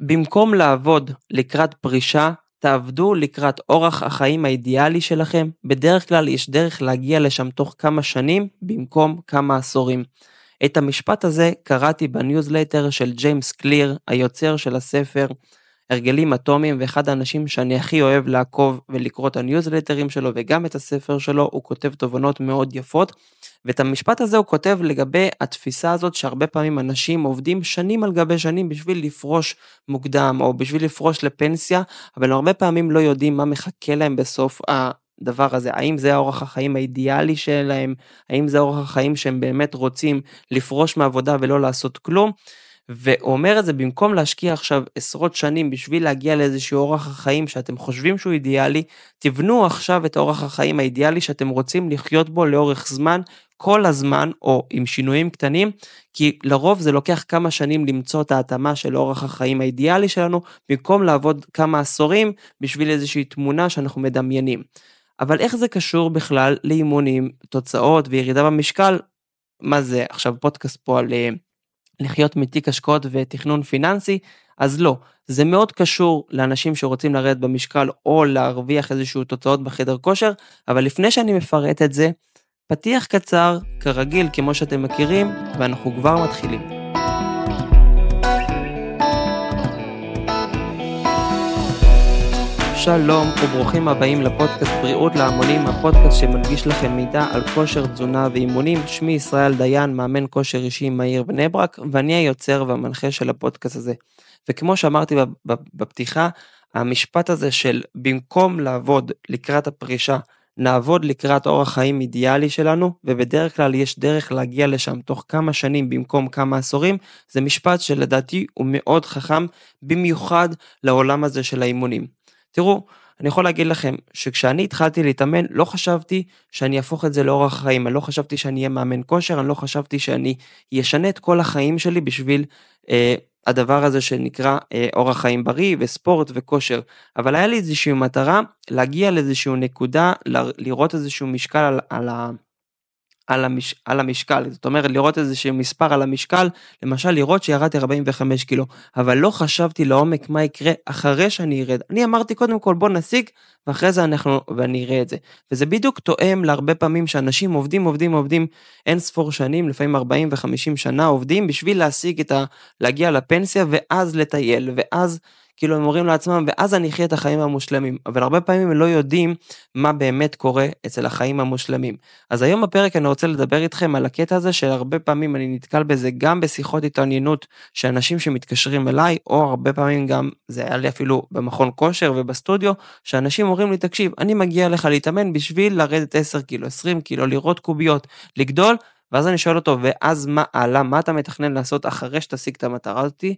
במקום לעבוד לקראת פרישה, תעבדו לקראת אורח החיים האידיאלי שלכם, בדרך כלל יש דרך להגיע לשם תוך כמה שנים במקום כמה עשורים. את המשפט הזה קראתי בניוזלטר של ג'יימס קליר, היוצר של הספר הרגלים אטומיים ואחד האנשים שאני הכי אוהב לעקוב ולקרוא את הניוזלטרים שלו וגם את הספר שלו, הוא כותב תובנות מאוד יפות. ואת המשפט הזה הוא כותב לגבי התפיסה הזאת שהרבה פעמים אנשים עובדים שנים על גבי שנים בשביל לפרוש מוקדם או בשביל לפרוש לפנסיה, אבל הרבה פעמים לא יודעים מה מחכה להם בסוף הדבר הזה, האם זה האורח החיים האידיאלי שלהם, האם זה אורח החיים שהם באמת רוצים לפרוש מעבודה ולא לעשות כלום. והוא אומר את זה במקום להשקיע עכשיו עשרות שנים בשביל להגיע לאיזשהו אורח החיים שאתם חושבים שהוא אידיאלי, תבנו עכשיו את האורח החיים האידיאלי שאתם רוצים לחיות בו לאורך זמן, כל הזמן, או עם שינויים קטנים, כי לרוב זה לוקח כמה שנים למצוא את ההתאמה של אורח החיים האידיאלי שלנו, במקום לעבוד כמה עשורים בשביל איזושהי תמונה שאנחנו מדמיינים. אבל איך זה קשור בכלל לאימונים, תוצאות וירידה במשקל? מה זה עכשיו פודקאסט פה על אה, לחיות מתיק השקעות ותכנון פיננסי, אז לא, זה מאוד קשור לאנשים שרוצים לרדת במשקל או להרוויח איזשהו תוצאות בחדר כושר, אבל לפני שאני מפרט את זה, פתיח קצר, כרגיל, כמו שאתם מכירים, ואנחנו כבר מתחילים. שלום וברוכים הבאים לפודקאסט בריאות להמונים, הפודקאסט שמנגיש לכם מידע על כושר, תזונה ואימונים. שמי ישראל דיין, מאמן כושר אישי מהיר בני ברק, ואני היוצר והמנחה של הפודקאסט הזה. וכמו שאמרתי בפתיחה, המשפט הזה של במקום לעבוד לקראת הפרישה, נעבוד לקראת אורח חיים אידיאלי שלנו, ובדרך כלל יש דרך להגיע לשם תוך כמה שנים במקום כמה עשורים, זה משפט שלדעתי הוא מאוד חכם, במיוחד לעולם הזה של האימונים. תראו, אני יכול להגיד לכם שכשאני התחלתי להתאמן, לא חשבתי שאני אהפוך את זה לאורח חיים, אני לא חשבתי שאני אהיה מאמן כושר, אני לא חשבתי שאני אשנה את כל החיים שלי בשביל אה, הדבר הזה שנקרא אה, אורח חיים בריא וספורט וכושר. אבל היה לי איזושהי מטרה להגיע לאיזושהי נקודה, לראות איזשהו משקל על, על, על, המש, על המשקל, זאת אומרת לראות איזשהו מספר על המשקל, למשל לראות שירדתי 45 קילו, אבל לא חשבתי לעומק מה יקרה אחרי שאני ארד. אני אמרתי קודם כל בוא נשיג, ואחרי זה אנחנו, ואני אראה את זה. וזה בדיוק תואם להרבה פעמים שאנשים עובדים, עובדים, עובדים אין ספור שנים, לפעמים 40 ו-50 שנה עובדים בשביל להשיג את ה... להגיע לפנסיה ואז לטייל, ואז כאילו הם אומרים לעצמם, ואז אני אחיה את החיים המושלמים. אבל הרבה פעמים הם לא יודעים מה באמת קורה אצל החיים המושלמים. אז היום בפרק אני רוצה לדבר איתכם על הקטע הזה, שהרבה פעמים אני נתקל בזה גם בשיחות התעניינות שאנשים שמתקשרים אליי, או הרבה פעמים גם, זה היה לי אפילו במכון כושר ובסטודיו, שאנשים אומרים לי, תקשיב, אני מגיע לך להתאמן בשביל לרדת 10 קילו, 20 קילו, לראות קוביות, לגדול, ואז אני שואל אותו, ואז מה הלאה, מה אתה מתכנן לעשות אחרי שתשיג את המטרה הזאתי?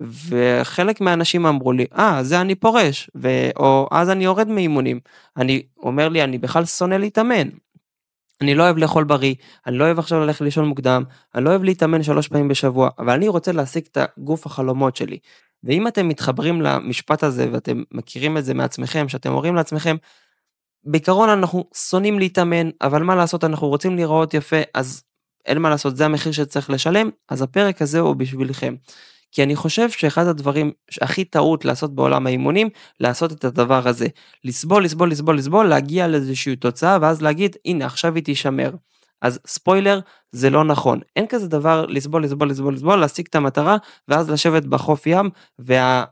וחלק מהאנשים אמרו לי, אה, זה אני פורש, ו... או אז אני יורד מאימונים. אני אומר לי, אני בכלל שונא להתאמן. אני לא אוהב לאכול בריא, אני לא אוהב עכשיו ללכת לישון מוקדם, אני לא אוהב להתאמן שלוש פעמים בשבוע, אבל אני רוצה להשיג את הגוף החלומות שלי. ואם אתם מתחברים למשפט הזה ואתם מכירים את זה מעצמכם, שאתם אומרים לעצמכם, בעיקרון אנחנו שונאים להתאמן, אבל מה לעשות, אנחנו רוצים להיראות יפה, אז אין מה לעשות, זה המחיר שצריך לשלם, אז הפרק הזה הוא בשבילכם. כי אני חושב שאחד הדברים שהכי טעות לעשות בעולם האימונים, לעשות את הדבר הזה. לסבול, לסבול, לסבול, לסבול, להגיע לאיזושהי תוצאה, ואז להגיד, הנה, עכשיו היא תישמר. אז ספוילר, זה לא נכון. אין כזה דבר לסבול, לסבול, לסבול, לסבול, להשיג את המטרה, ואז לשבת בחוף ים, וה...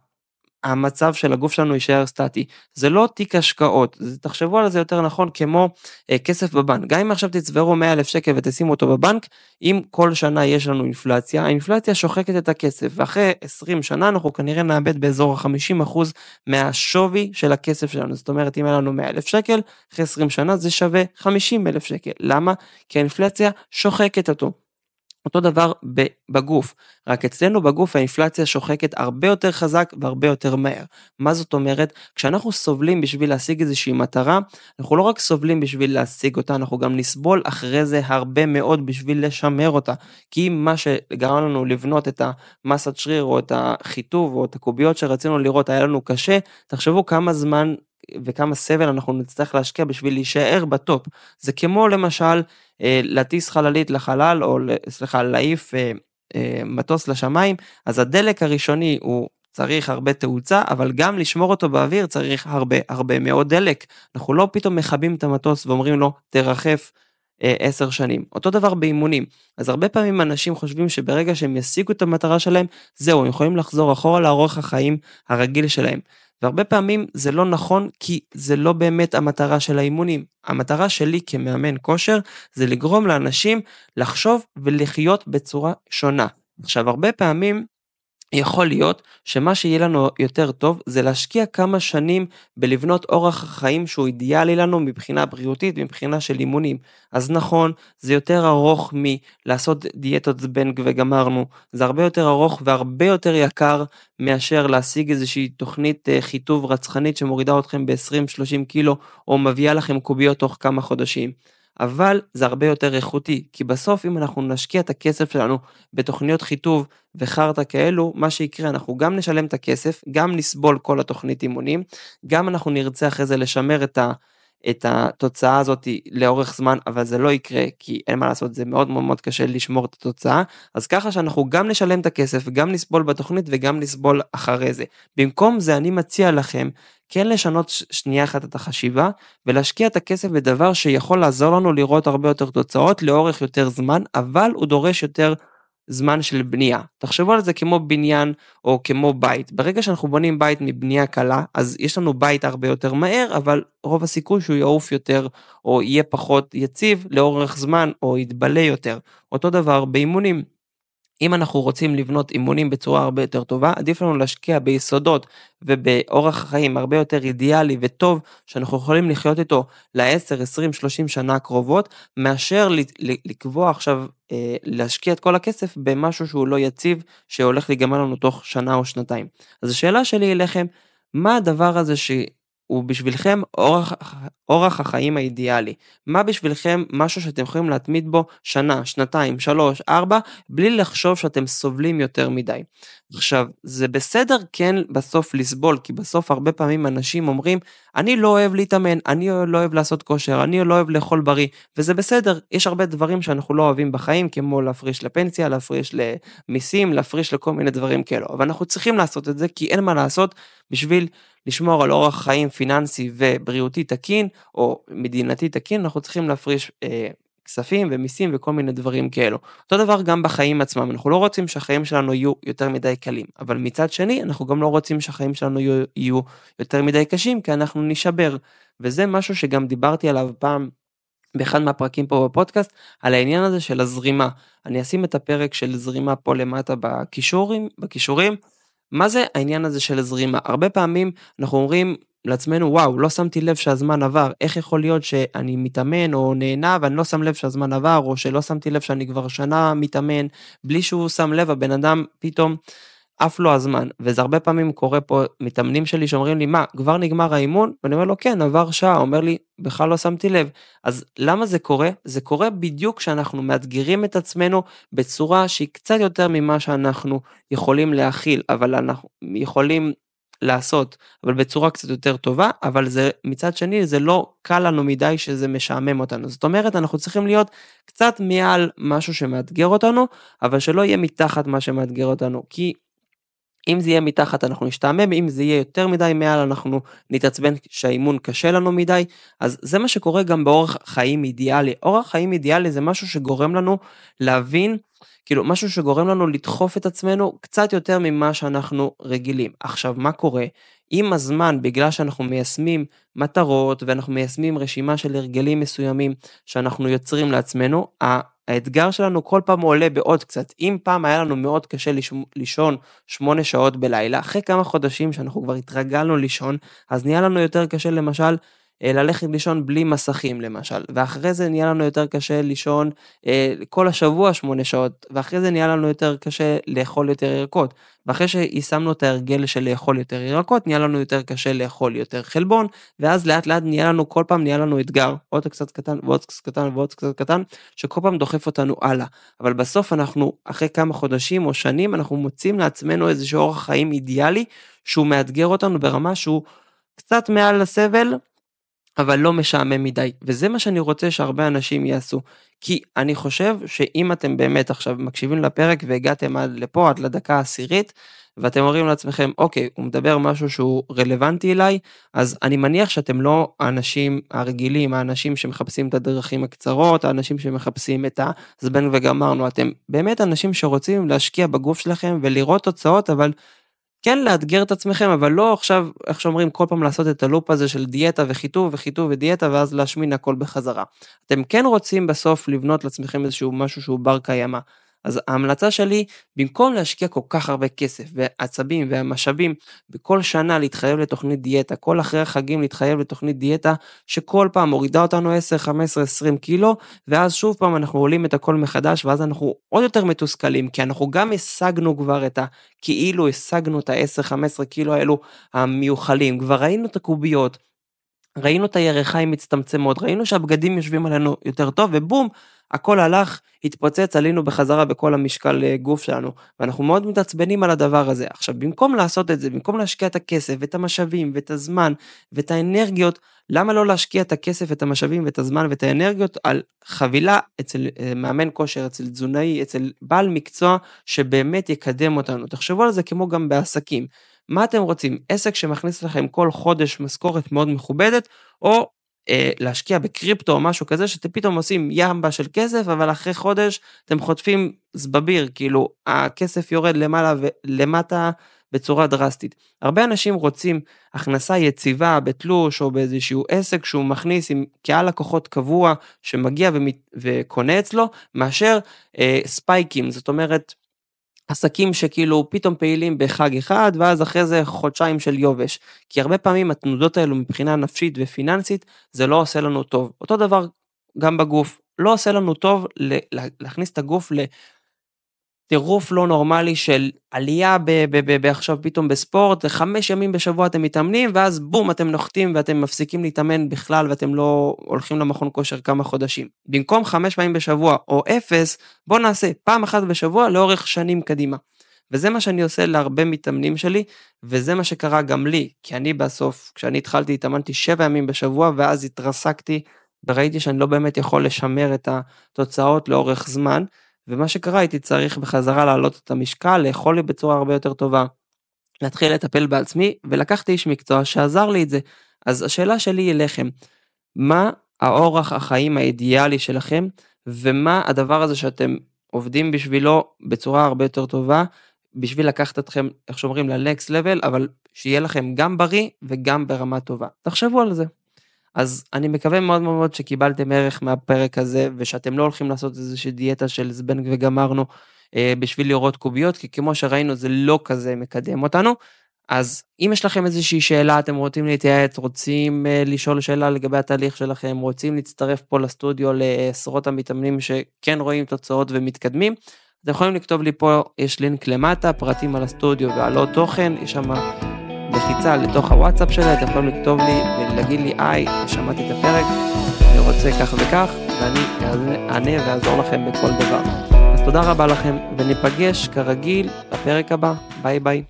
המצב של הגוף שלנו יישאר סטטי. זה לא תיק השקעות, תחשבו על זה יותר נכון כמו אה, כסף בבנק. גם אם עכשיו תצברו 100 אלף שקל ותשימו אותו בבנק, אם כל שנה יש לנו אינפלציה, האינפלציה שוחקת את הכסף, ואחרי 20 שנה אנחנו כנראה נאבד באזור ה-50% מהשווי של הכסף שלנו. זאת אומרת, אם היה לנו 100 אלף שקל, אחרי 20 שנה זה שווה 50 אלף שקל. למה? כי האינפלציה שוחקת אותו. אותו דבר בגוף, רק אצלנו בגוף האינפלציה שוחקת הרבה יותר חזק והרבה יותר מהר. מה זאת אומרת? כשאנחנו סובלים בשביל להשיג איזושהי מטרה, אנחנו לא רק סובלים בשביל להשיג אותה, אנחנו גם נסבול אחרי זה הרבה מאוד בשביל לשמר אותה. כי מה שגרם לנו לבנות את המסת שריר או את החיטוב או את הקוביות שרצינו לראות היה לנו קשה, תחשבו כמה זמן וכמה סבל אנחנו נצטרך להשקיע בשביל להישאר בטופ. זה כמו למשל אה, להטיס חללית לחלל, או סליחה, להעיף אה, אה, מטוס לשמיים, אז הדלק הראשוני הוא צריך הרבה תאוצה, אבל גם לשמור אותו באוויר צריך הרבה הרבה מאוד דלק. אנחנו לא פתאום מכבים את המטוס ואומרים לו, תרחף עשר שנים. אותו דבר באימונים. אז הרבה פעמים אנשים חושבים שברגע שהם ישיגו את המטרה שלהם, זהו, הם יכולים לחזור אחורה לאורך החיים הרגיל שלהם. והרבה פעמים זה לא נכון כי זה לא באמת המטרה של האימונים. המטרה שלי כמאמן כושר זה לגרום לאנשים לחשוב ולחיות בצורה שונה. עכשיו הרבה פעמים יכול להיות שמה שיהיה לנו יותר טוב זה להשקיע כמה שנים בלבנות אורח חיים שהוא אידיאלי לנו מבחינה בריאותית, מבחינה של אימונים. אז נכון, זה יותר ארוך מלעשות דיאטות זבנג וגמרנו, זה הרבה יותר ארוך והרבה יותר יקר מאשר להשיג איזושהי תוכנית אה, חיטוב רצחנית שמורידה אתכם ב-20-30 קילו או מביאה לכם קוביות תוך כמה חודשים. אבל זה הרבה יותר איכותי, כי בסוף אם אנחנו נשקיע את הכסף שלנו בתוכניות חיטוב וחרטא כאלו, מה שיקרה, אנחנו גם נשלם את הכסף, גם נסבול כל התוכנית אימונים, גם אנחנו נרצה אחרי זה לשמר את ה... את התוצאה הזאת לאורך זמן, אבל זה לא יקרה, כי אין מה לעשות, זה מאוד מאוד מאוד קשה לשמור את התוצאה, אז ככה שאנחנו גם נשלם את הכסף, גם נסבול בתוכנית וגם נסבול אחרי זה. במקום זה אני מציע לכם כן לשנות שנייה אחת את החשיבה ולהשקיע את הכסף בדבר שיכול לעזור לנו לראות הרבה יותר תוצאות לאורך יותר זמן, אבל הוא דורש יותר זמן של בנייה. תחשבו על זה כמו בניין או כמו בית. ברגע שאנחנו בונים בית מבנייה קלה, אז יש לנו בית הרבה יותר מהר, אבל רוב הסיכוי שהוא יעוף יותר או יהיה פחות יציב לאורך זמן או יתבלה יותר. אותו דבר באימונים. אם אנחנו רוצים לבנות אימונים בצורה הרבה יותר טובה, עדיף לנו להשקיע ביסודות ובאורח חיים הרבה יותר אידיאלי וטוב, שאנחנו יכולים לחיות איתו ל-10, 20, 30 שנה הקרובות, מאשר לקבוע עכשיו, אה, להשקיע את כל הכסף במשהו שהוא לא יציב, שהולך להיגמר לנו תוך שנה או שנתיים. אז השאלה שלי אליכם, מה הדבר הזה ש... הוא בשבילכם אורח, אורח החיים האידיאלי. מה בשבילכם משהו שאתם יכולים להתמיד בו שנה, שנתיים, שלוש, ארבע, בלי לחשוב שאתם סובלים יותר מדי. עכשיו, זה בסדר כן בסוף לסבול, כי בסוף הרבה פעמים אנשים אומרים, אני לא אוהב להתאמן, אני לא אוהב לעשות כושר, אני לא אוהב לאכול בריא, וזה בסדר, יש הרבה דברים שאנחנו לא אוהבים בחיים, כמו להפריש לפנסיה, להפריש למיסים, להפריש לכל מיני דברים כאלו, אבל אנחנו צריכים לעשות את זה, כי אין מה לעשות בשביל לשמור על אורח חיים פיננסי ובריאותי תקין, או מדינתי תקין, אנחנו צריכים להפריש אה, כספים ומיסים וכל מיני דברים כאלו. אותו דבר גם בחיים עצמם, אנחנו לא רוצים שהחיים שלנו יהיו יותר מדי קלים, אבל מצד שני, אנחנו גם לא רוצים שהחיים שלנו יהיו, יהיו יותר מדי קשים, כי אנחנו נשבר. וזה משהו שגם דיברתי עליו פעם באחד מהפרקים פה בפודקאסט, על העניין הזה של הזרימה. אני אשים את הפרק של זרימה פה למטה בקישורים, בקישורים. מה זה העניין הזה של הזרימה? הרבה פעמים אנחנו אומרים לעצמנו, וואו, לא שמתי לב שהזמן עבר, איך יכול להיות שאני מתאמן או נהנה ואני לא שם לב שהזמן עבר, או שלא שמתי לב שאני כבר שנה מתאמן, בלי שהוא שם לב, הבן אדם פתאום עף לו הזמן, וזה הרבה פעמים קורה פה, מתאמנים שלי שאומרים לי, מה, כבר נגמר האימון? ואני אומר לו, כן, עבר שעה, אומר לי, בכלל לא שמתי לב. אז למה זה קורה? זה קורה בדיוק כשאנחנו מאתגרים את עצמנו בצורה שהיא קצת יותר ממה שאנחנו יכולים להכיל, אבל אנחנו יכולים לעשות, אבל בצורה קצת יותר טובה, אבל זה מצד שני זה לא קל לנו מדי שזה משעמם אותנו. זאת אומרת, אנחנו צריכים להיות קצת מעל משהו שמאתגר אותנו, אבל שלא יהיה מתחת מה שמאתגר אותנו, כי אם זה יהיה מתחת אנחנו נשתעמם, אם זה יהיה יותר מדי מעל אנחנו נתעצבן שהאימון קשה לנו מדי, אז זה מה שקורה גם באורח חיים אידיאלי. אורח חיים אידיאלי זה משהו שגורם לנו להבין, כאילו משהו שגורם לנו לדחוף את עצמנו קצת יותר ממה שאנחנו רגילים. עכשיו, מה קורה? עם הזמן, בגלל שאנחנו מיישמים מטרות ואנחנו מיישמים רשימה של הרגלים מסוימים שאנחנו יוצרים לעצמנו, האתגר שלנו כל פעם עולה בעוד קצת. אם פעם היה לנו מאוד קשה לישון שמונה שעות בלילה, אחרי כמה חודשים שאנחנו כבר התרגלנו לישון, אז נהיה לנו יותר קשה למשל ללכת לישון בלי מסכים למשל, ואחרי זה נהיה לנו יותר קשה לישון אה, כל השבוע שמונה שעות, ואחרי זה נהיה לנו יותר קשה לאכול יותר ירקות, ואחרי שיישמנו את ההרגל של לאכול יותר ירקות, נהיה לנו יותר קשה לאכול יותר חלבון, ואז לאט לאט נהיה לנו, כל פעם נהיה לנו אתגר, עוד קצת קטן ועוד קצת קטן ועוד קצת קטן, שכל פעם דוחף אותנו הלאה. אבל בסוף אנחנו, אחרי כמה חודשים או שנים, אנחנו מוצאים לעצמנו איזשהו אורח חיים אידיאלי, שהוא מאתגר אותנו ברמה שהוא קצת מעל הסבל, אבל לא משעמם מדי, וזה מה שאני רוצה שהרבה אנשים יעשו. כי אני חושב שאם אתם באמת עכשיו מקשיבים לפרק והגעתם עד לפה, עד לדקה העשירית, ואתם אומרים לעצמכם, אוקיי, הוא מדבר משהו שהוא רלוונטי אליי, אז אני מניח שאתם לא האנשים הרגילים, האנשים שמחפשים את הדרכים הקצרות, האנשים שמחפשים את הזבנג וגמרנו, אתם באמת אנשים שרוצים להשקיע בגוף שלכם ולראות תוצאות, אבל כן לאתגר את עצמכם, אבל לא עכשיו, איך שאומרים, כל פעם לעשות את הלופ הזה של דיאטה וחיטוב וחיטוב ודיאטה, ואז להשמין הכל בחזרה. אתם כן רוצים בסוף לבנות לעצמכם איזשהו משהו שהוא בר קיימא. אז ההמלצה שלי, במקום להשקיע כל כך הרבה כסף ועצבים ומשאבים בכל שנה להתחייב לתוכנית דיאטה, כל אחרי החגים להתחייב לתוכנית דיאטה שכל פעם מורידה אותנו 10, 15, 20 קילו, ואז שוב פעם אנחנו עולים את הכל מחדש, ואז אנחנו עוד יותר מתוסכלים, כי אנחנו גם השגנו כבר את ה... כאילו השגנו את ה-10, 15 קילו האלו המיוחלים, כבר ראינו את הקוביות, ראינו את הירכיים מצטמצמות, ראינו שהבגדים יושבים עלינו יותר טוב, ובום, הכל הלך, התפוצץ, עלינו בחזרה בכל המשקל אה, גוף שלנו, ואנחנו מאוד מתעצבנים על הדבר הזה. עכשיו, במקום לעשות את זה, במקום להשקיע את הכסף ואת המשאבים ואת הזמן ואת האנרגיות, למה לא להשקיע את הכסף, את המשאבים ואת הזמן ואת האנרגיות על חבילה אצל אה, מאמן כושר, אצל תזונאי, אצל בעל מקצוע שבאמת יקדם אותנו. תחשבו על זה כמו גם בעסקים. מה אתם רוצים? עסק שמכניס לכם כל חודש משכורת מאוד מכובדת, או אה, להשקיע בקריפטו או משהו כזה, שאתם פתאום עושים ימבה של כסף, אבל אחרי חודש אתם חוטפים זבביר, כאילו הכסף יורד למעלה ולמטה בצורה דרסטית. הרבה אנשים רוצים הכנסה יציבה בתלוש או באיזשהו עסק שהוא מכניס עם קהל לקוחות קבוע שמגיע ומת... וקונה אצלו, מאשר אה, ספייקים, זאת אומרת, עסקים שכאילו פתאום פעילים בחג אחד, ואז אחרי זה חודשיים של יובש. כי הרבה פעמים התנודות האלו מבחינה נפשית ופיננסית, זה לא עושה לנו טוב. אותו דבר גם בגוף, לא עושה לנו טוב להכניס את הגוף טירוף לא נורמלי של עלייה עכשיו פתאום בספורט, חמש ימים בשבוע אתם מתאמנים, ואז בום, אתם נוחתים ואתם מפסיקים להתאמן בכלל ואתם לא הולכים למכון כושר כמה חודשים. במקום חמש פעמים בשבוע או אפס, בואו נעשה פעם אחת בשבוע לאורך שנים קדימה. וזה מה שאני עושה להרבה מתאמנים שלי, וזה מה שקרה גם לי, כי אני בסוף, כשאני התחלתי, התאמנתי שבע ימים בשבוע, ואז התרסקתי, וראיתי שאני לא באמת יכול לשמר את התוצאות לאורך זמן. ומה שקרה הייתי צריך בחזרה להעלות את המשקל, לאכול לי בצורה הרבה יותר טובה, להתחיל לטפל בעצמי, ולקחתי איש מקצוע שעזר לי את זה. אז השאלה שלי היא אליכם, מה האורח החיים האידיאלי שלכם, ומה הדבר הזה שאתם עובדים בשבילו בצורה הרבה יותר טובה, בשביל לקחת אתכם, איך שאומרים, לנקסט לבל, אבל שיהיה לכם גם בריא וגם ברמה טובה. תחשבו על זה. אז אני מקווה מאוד מאוד שקיבלתם ערך מהפרק הזה, ושאתם לא הולכים לעשות איזושהי דיאטה של זבנג וגמרנו אה, בשביל לראות קוביות, כי כמו שראינו זה לא כזה מקדם אותנו. אז אם יש לכם איזושהי שאלה, אתם רוצים להתייעץ, רוצים אה, לשאול שאלה לגבי התהליך שלכם, רוצים להצטרף פה לסטודיו לעשרות המתאמנים שכן רואים תוצאות ומתקדמים, אתם יכולים לכתוב לי פה, יש לינק למטה, פרטים על הסטודיו ועל עוד תוכן, יש שם לחיצה לתוך הוואטסאפ שלי, אתם יכולים לכתוב לי ולהגיד לי, היי, שמעתי את הפרק, אני רוצה כך וכך, ואני אענה ואעזור לכם בכל דבר. אז תודה רבה לכם, וניפגש כרגיל בפרק הבא. ביי ביי.